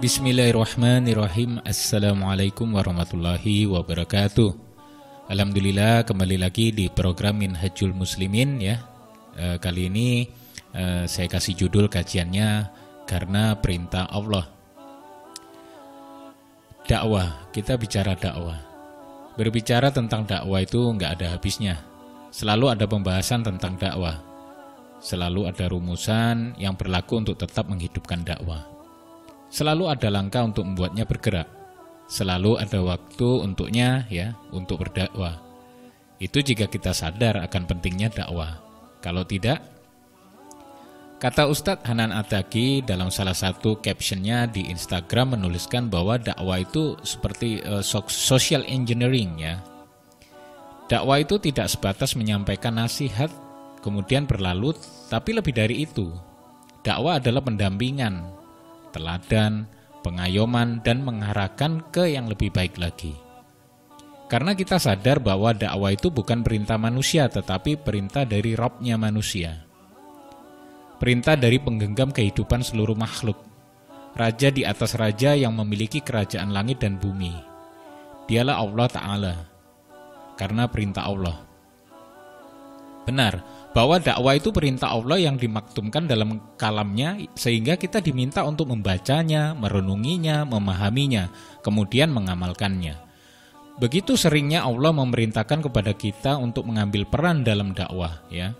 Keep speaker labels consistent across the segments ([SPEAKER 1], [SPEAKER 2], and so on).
[SPEAKER 1] Bismillahirrahmanirrahim. Assalamualaikum warahmatullahi wabarakatuh. Alhamdulillah kembali lagi di program Minhajul Muslimin ya. E, Kali ini e, saya kasih judul kajiannya Karena perintah Allah. Dakwah, kita bicara dakwah. Berbicara tentang dakwah itu nggak ada habisnya. Selalu ada pembahasan tentang dakwah. Selalu ada rumusan yang berlaku untuk tetap menghidupkan dakwah Selalu ada langkah untuk membuatnya bergerak. Selalu ada waktu untuknya ya, untuk berdakwah. Itu jika kita sadar akan pentingnya dakwah. Kalau tidak, kata Ustadz Hanan Ataki dalam salah satu captionnya di Instagram menuliskan bahwa dakwah itu seperti uh, social engineering ya. Dakwah itu tidak sebatas menyampaikan nasihat kemudian berlalu, tapi lebih dari itu. Dakwah adalah pendampingan, teladan, pengayoman, dan mengarahkan ke yang lebih baik lagi. Karena kita sadar bahwa dakwah itu bukan perintah manusia, tetapi perintah dari Robnya manusia. Perintah dari penggenggam kehidupan seluruh makhluk. Raja di atas raja yang memiliki kerajaan langit dan bumi. Dialah Allah Ta'ala. Karena perintah Allah. Benar, bahwa dakwah itu perintah Allah yang dimaktumkan dalam kalamnya sehingga kita diminta untuk membacanya, merenunginya, memahaminya, kemudian mengamalkannya. Begitu seringnya Allah memerintahkan kepada kita untuk mengambil peran dalam dakwah ya.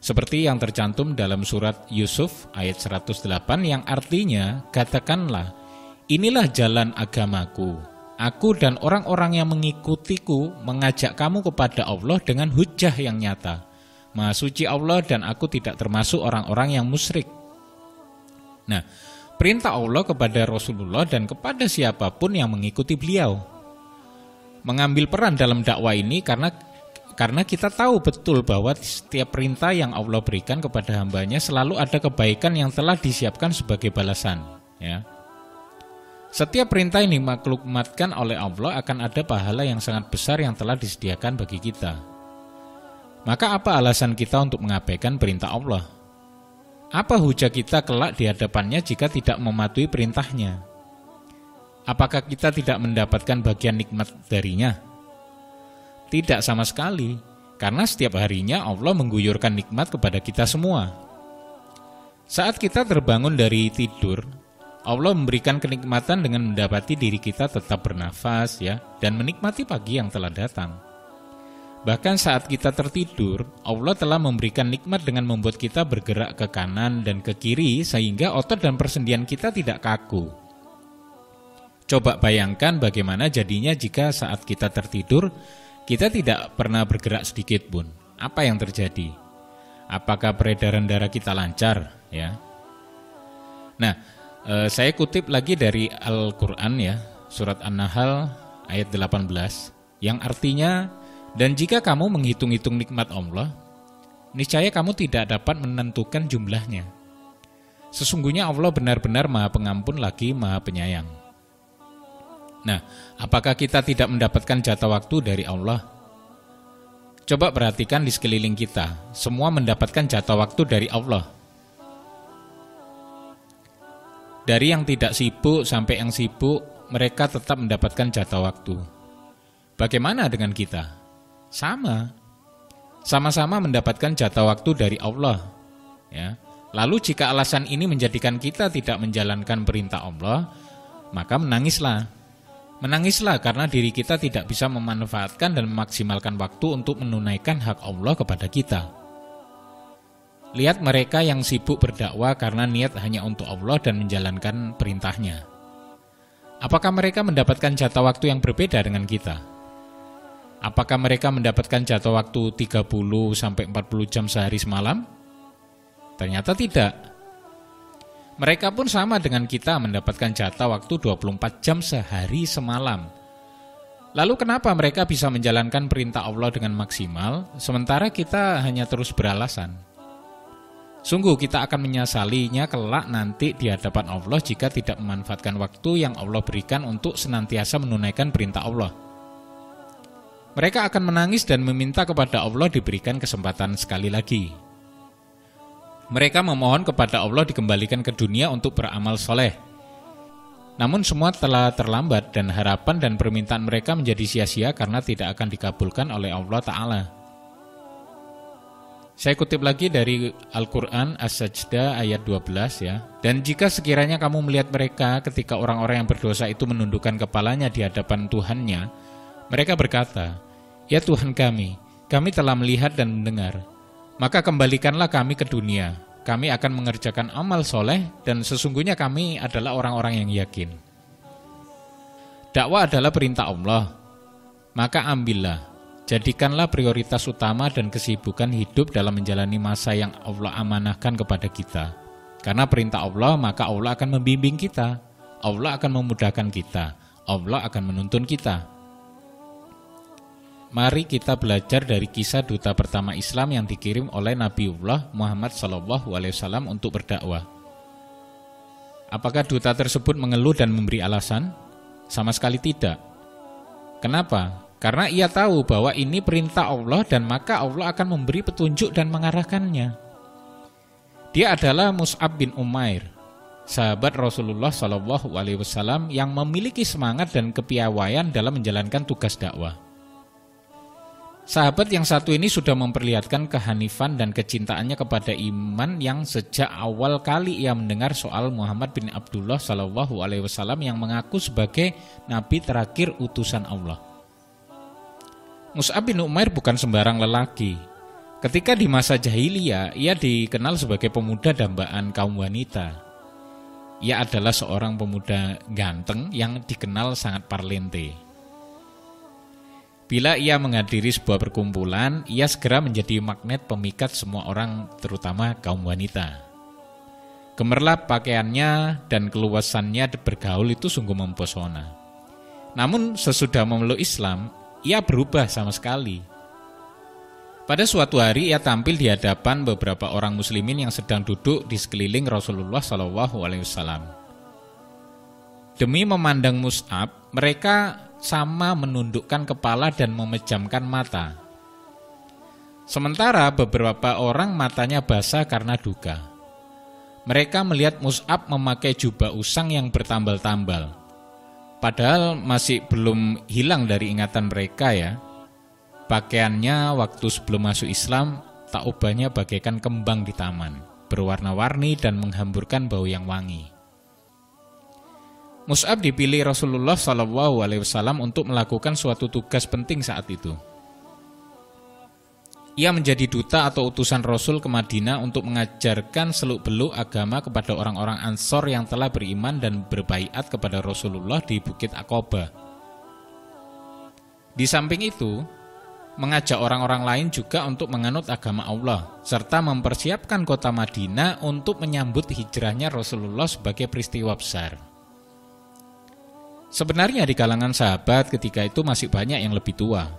[SPEAKER 1] Seperti yang tercantum dalam surat Yusuf ayat 108 yang artinya katakanlah inilah jalan agamaku. Aku dan orang-orang yang mengikutiku mengajak kamu kepada Allah dengan hujah yang nyata Maha suci Allah dan aku tidak termasuk orang-orang yang musyrik. Nah, perintah Allah kepada Rasulullah dan kepada siapa pun yang mengikuti beliau. Mengambil peran dalam dakwah ini karena karena kita tahu betul bahwa setiap perintah yang Allah berikan kepada hambanya selalu ada kebaikan yang telah disiapkan sebagai balasan. Ya. Setiap perintah yang dimaklumatkan oleh Allah akan ada pahala yang sangat besar yang telah disediakan bagi kita. Maka apa alasan kita untuk mengabaikan perintah Allah? Apa hujah kita kelak di hadapannya jika tidak mematuhi perintahnya? Apakah kita tidak mendapatkan bagian nikmat darinya? Tidak sama sekali, karena setiap harinya Allah mengguyurkan nikmat kepada kita semua. Saat kita terbangun dari tidur, Allah memberikan kenikmatan dengan mendapati diri kita tetap bernafas ya dan menikmati pagi yang telah datang. Bahkan saat kita tertidur, Allah telah memberikan nikmat dengan membuat kita bergerak ke kanan dan ke kiri sehingga otot dan persendian kita tidak kaku. Coba bayangkan bagaimana jadinya jika saat kita tertidur, kita tidak pernah bergerak sedikit pun. Apa yang terjadi? Apakah peredaran darah kita lancar? Ya. Nah, eh, saya kutip lagi dari Al-Quran ya, surat An-Nahl ayat 18, yang artinya dan jika kamu menghitung-hitung nikmat Allah, niscaya kamu tidak dapat menentukan jumlahnya. Sesungguhnya Allah benar-benar maha pengampun lagi maha penyayang. Nah, apakah kita tidak mendapatkan jatah waktu dari Allah? Coba perhatikan di sekeliling kita, semua mendapatkan jatah waktu dari Allah. Dari yang tidak sibuk sampai yang sibuk, mereka tetap mendapatkan jatah waktu. Bagaimana dengan kita? Sama. Sama-sama mendapatkan jatah waktu dari Allah. Ya. Lalu jika alasan ini menjadikan kita tidak menjalankan perintah Allah, maka menangislah. Menangislah karena diri kita tidak bisa memanfaatkan dan memaksimalkan waktu untuk menunaikan hak Allah kepada kita. Lihat mereka yang sibuk berdakwah karena niat hanya untuk Allah dan menjalankan perintahnya. Apakah mereka mendapatkan jatah waktu yang berbeda dengan kita? Apakah mereka mendapatkan jatuh waktu 30 sampai 40 jam sehari semalam? Ternyata tidak. Mereka pun sama dengan kita mendapatkan jatah waktu 24 jam sehari semalam. Lalu kenapa mereka bisa menjalankan perintah Allah dengan maksimal, sementara kita hanya terus beralasan? Sungguh kita akan menyesalinya kelak nanti di hadapan Allah jika tidak memanfaatkan waktu yang Allah berikan untuk senantiasa menunaikan perintah Allah. Mereka akan menangis dan meminta kepada Allah diberikan kesempatan sekali lagi. Mereka memohon kepada Allah dikembalikan ke dunia untuk beramal soleh. Namun semua telah terlambat dan harapan dan permintaan mereka menjadi sia-sia karena tidak akan dikabulkan oleh Allah Ta'ala. Saya kutip lagi dari Al-Quran As-Sajdah ayat 12 ya. Dan jika sekiranya kamu melihat mereka ketika orang-orang yang berdosa itu menundukkan kepalanya di hadapan Tuhannya, mereka berkata, Ya Tuhan kami, kami telah melihat dan mendengar. Maka kembalikanlah kami ke dunia, kami akan mengerjakan amal soleh dan sesungguhnya kami adalah orang-orang yang yakin. Dakwah adalah perintah Allah, maka ambillah, jadikanlah prioritas utama dan kesibukan hidup dalam menjalani masa yang Allah amanahkan kepada kita. Karena perintah Allah, maka Allah akan membimbing kita, Allah akan memudahkan kita, Allah akan menuntun kita. Mari kita belajar dari kisah duta pertama Islam yang dikirim oleh Nabiullah Muhammad SAW untuk berdakwah. Apakah duta tersebut mengeluh dan memberi alasan? Sama sekali tidak. Kenapa? Karena ia tahu bahwa ini perintah Allah dan maka Allah akan memberi petunjuk dan mengarahkannya. Dia adalah Mus'ab bin Umair, sahabat Rasulullah SAW yang memiliki semangat dan kepiawaian dalam menjalankan tugas dakwah. Sahabat yang satu ini sudah memperlihatkan kehanifan dan kecintaannya kepada iman yang sejak awal kali ia mendengar soal Muhammad bin Abdullah Shallallahu Alaihi Wasallam yang mengaku sebagai nabi terakhir utusan Allah. Mus'ab bin Umair bukan sembarang lelaki. Ketika di masa jahiliyah, ia dikenal sebagai pemuda dambaan kaum wanita. Ia adalah seorang pemuda ganteng yang dikenal sangat parlente. Bila ia menghadiri sebuah perkumpulan, ia segera menjadi magnet pemikat semua orang, terutama kaum wanita. Gemerlap pakaiannya dan keluasannya bergaul itu sungguh mempesona. Namun sesudah memeluk Islam, ia berubah sama sekali. Pada suatu hari ia tampil di hadapan beberapa orang muslimin yang sedang duduk di sekeliling Rasulullah SAW. Demi memandang Mus'ab, mereka sama menundukkan kepala dan memejamkan mata. Sementara beberapa orang matanya basah karena duka. Mereka melihat Mus'ab memakai jubah usang yang bertambal-tambal. Padahal masih belum hilang dari ingatan mereka ya. Pakaiannya waktu sebelum masuk Islam tak ubahnya bagaikan kembang di taman, berwarna-warni dan menghamburkan bau yang wangi. Mus'ab dipilih Rasulullah SAW untuk melakukan suatu tugas penting saat itu. Ia menjadi duta atau utusan Rasul ke Madinah untuk mengajarkan seluk-beluk agama kepada orang-orang Ansor yang telah beriman dan berbaiat kepada Rasulullah di Bukit Aqaba. Di samping itu, mengajak orang-orang lain juga untuk menganut agama Allah, serta mempersiapkan kota Madinah untuk menyambut hijrahnya Rasulullah sebagai peristiwa besar. Sebenarnya di kalangan sahabat ketika itu masih banyak yang lebih tua.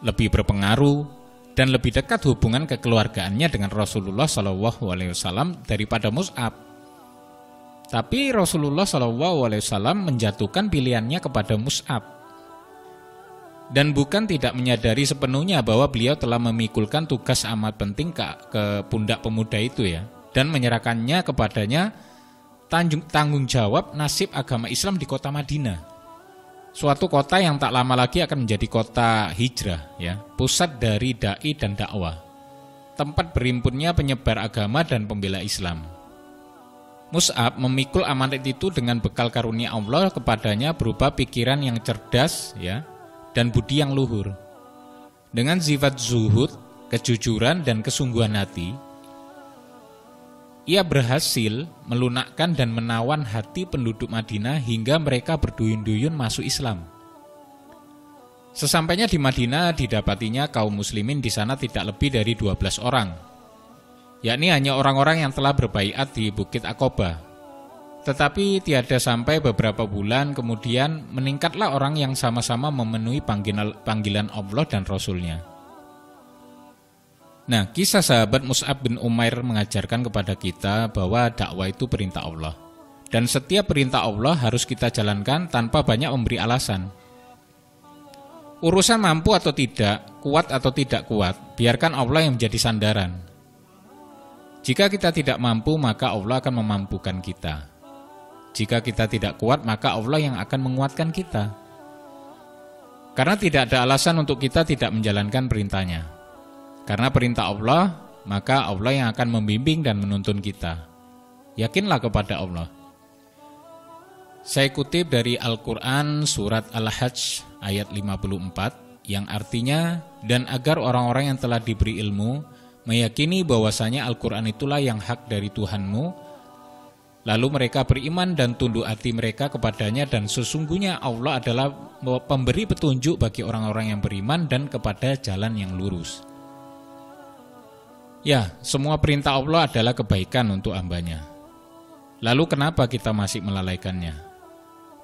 [SPEAKER 1] Lebih berpengaruh dan lebih dekat hubungan kekeluargaannya dengan Rasulullah SAW daripada Mus'ab. Tapi Rasulullah SAW menjatuhkan pilihannya kepada Mus'ab. Dan bukan tidak menyadari sepenuhnya bahwa beliau telah memikulkan tugas amat penting ke, ke pundak pemuda itu ya. Dan menyerahkannya kepadanya tanggung, tanggung jawab nasib agama Islam di kota Madinah. Suatu kota yang tak lama lagi akan menjadi kota hijrah, ya, pusat dari dai dan dakwah, tempat berimpunnya penyebar agama dan pembela Islam. Mus'ab memikul amanat itu dengan bekal karunia Allah kepadanya berupa pikiran yang cerdas, ya, dan budi yang luhur. Dengan sifat zuhud, kejujuran dan kesungguhan hati, ia berhasil melunakkan dan menawan hati penduduk Madinah hingga mereka berduyun-duyun masuk Islam. Sesampainya di Madinah didapatinya kaum muslimin di sana tidak lebih dari 12 orang. Yakni hanya orang-orang yang telah berbaiat di Bukit Akoba. Tetapi tiada sampai beberapa bulan kemudian meningkatlah orang yang sama-sama memenuhi panggilan Allah dan Rasulnya. Nah, kisah sahabat Mus'ab bin Umair mengajarkan kepada kita bahwa dakwah itu perintah Allah. Dan setiap perintah Allah harus kita jalankan tanpa banyak memberi alasan. Urusan mampu atau tidak, kuat atau tidak kuat, biarkan Allah yang menjadi sandaran. Jika kita tidak mampu, maka Allah akan memampukan kita. Jika kita tidak kuat, maka Allah yang akan menguatkan kita. Karena tidak ada alasan untuk kita tidak menjalankan perintahnya. Karena perintah Allah, maka Allah yang akan membimbing dan menuntun kita. Yakinlah kepada Allah. Saya kutip dari Al-Quran surat Al-Hajj ayat 54 yang artinya dan agar orang-orang yang telah diberi ilmu meyakini bahwasanya Al-Quran itulah yang hak dari Tuhanmu Lalu mereka beriman dan tunduk hati mereka kepadanya dan sesungguhnya Allah adalah pemberi petunjuk bagi orang-orang yang beriman dan kepada jalan yang lurus. Ya, semua perintah Allah adalah kebaikan untuk hambanya. Lalu kenapa kita masih melalaikannya?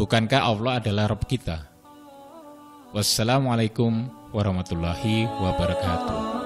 [SPEAKER 1] Bukankah Allah adalah Rabb kita? Wassalamualaikum warahmatullahi wabarakatuh.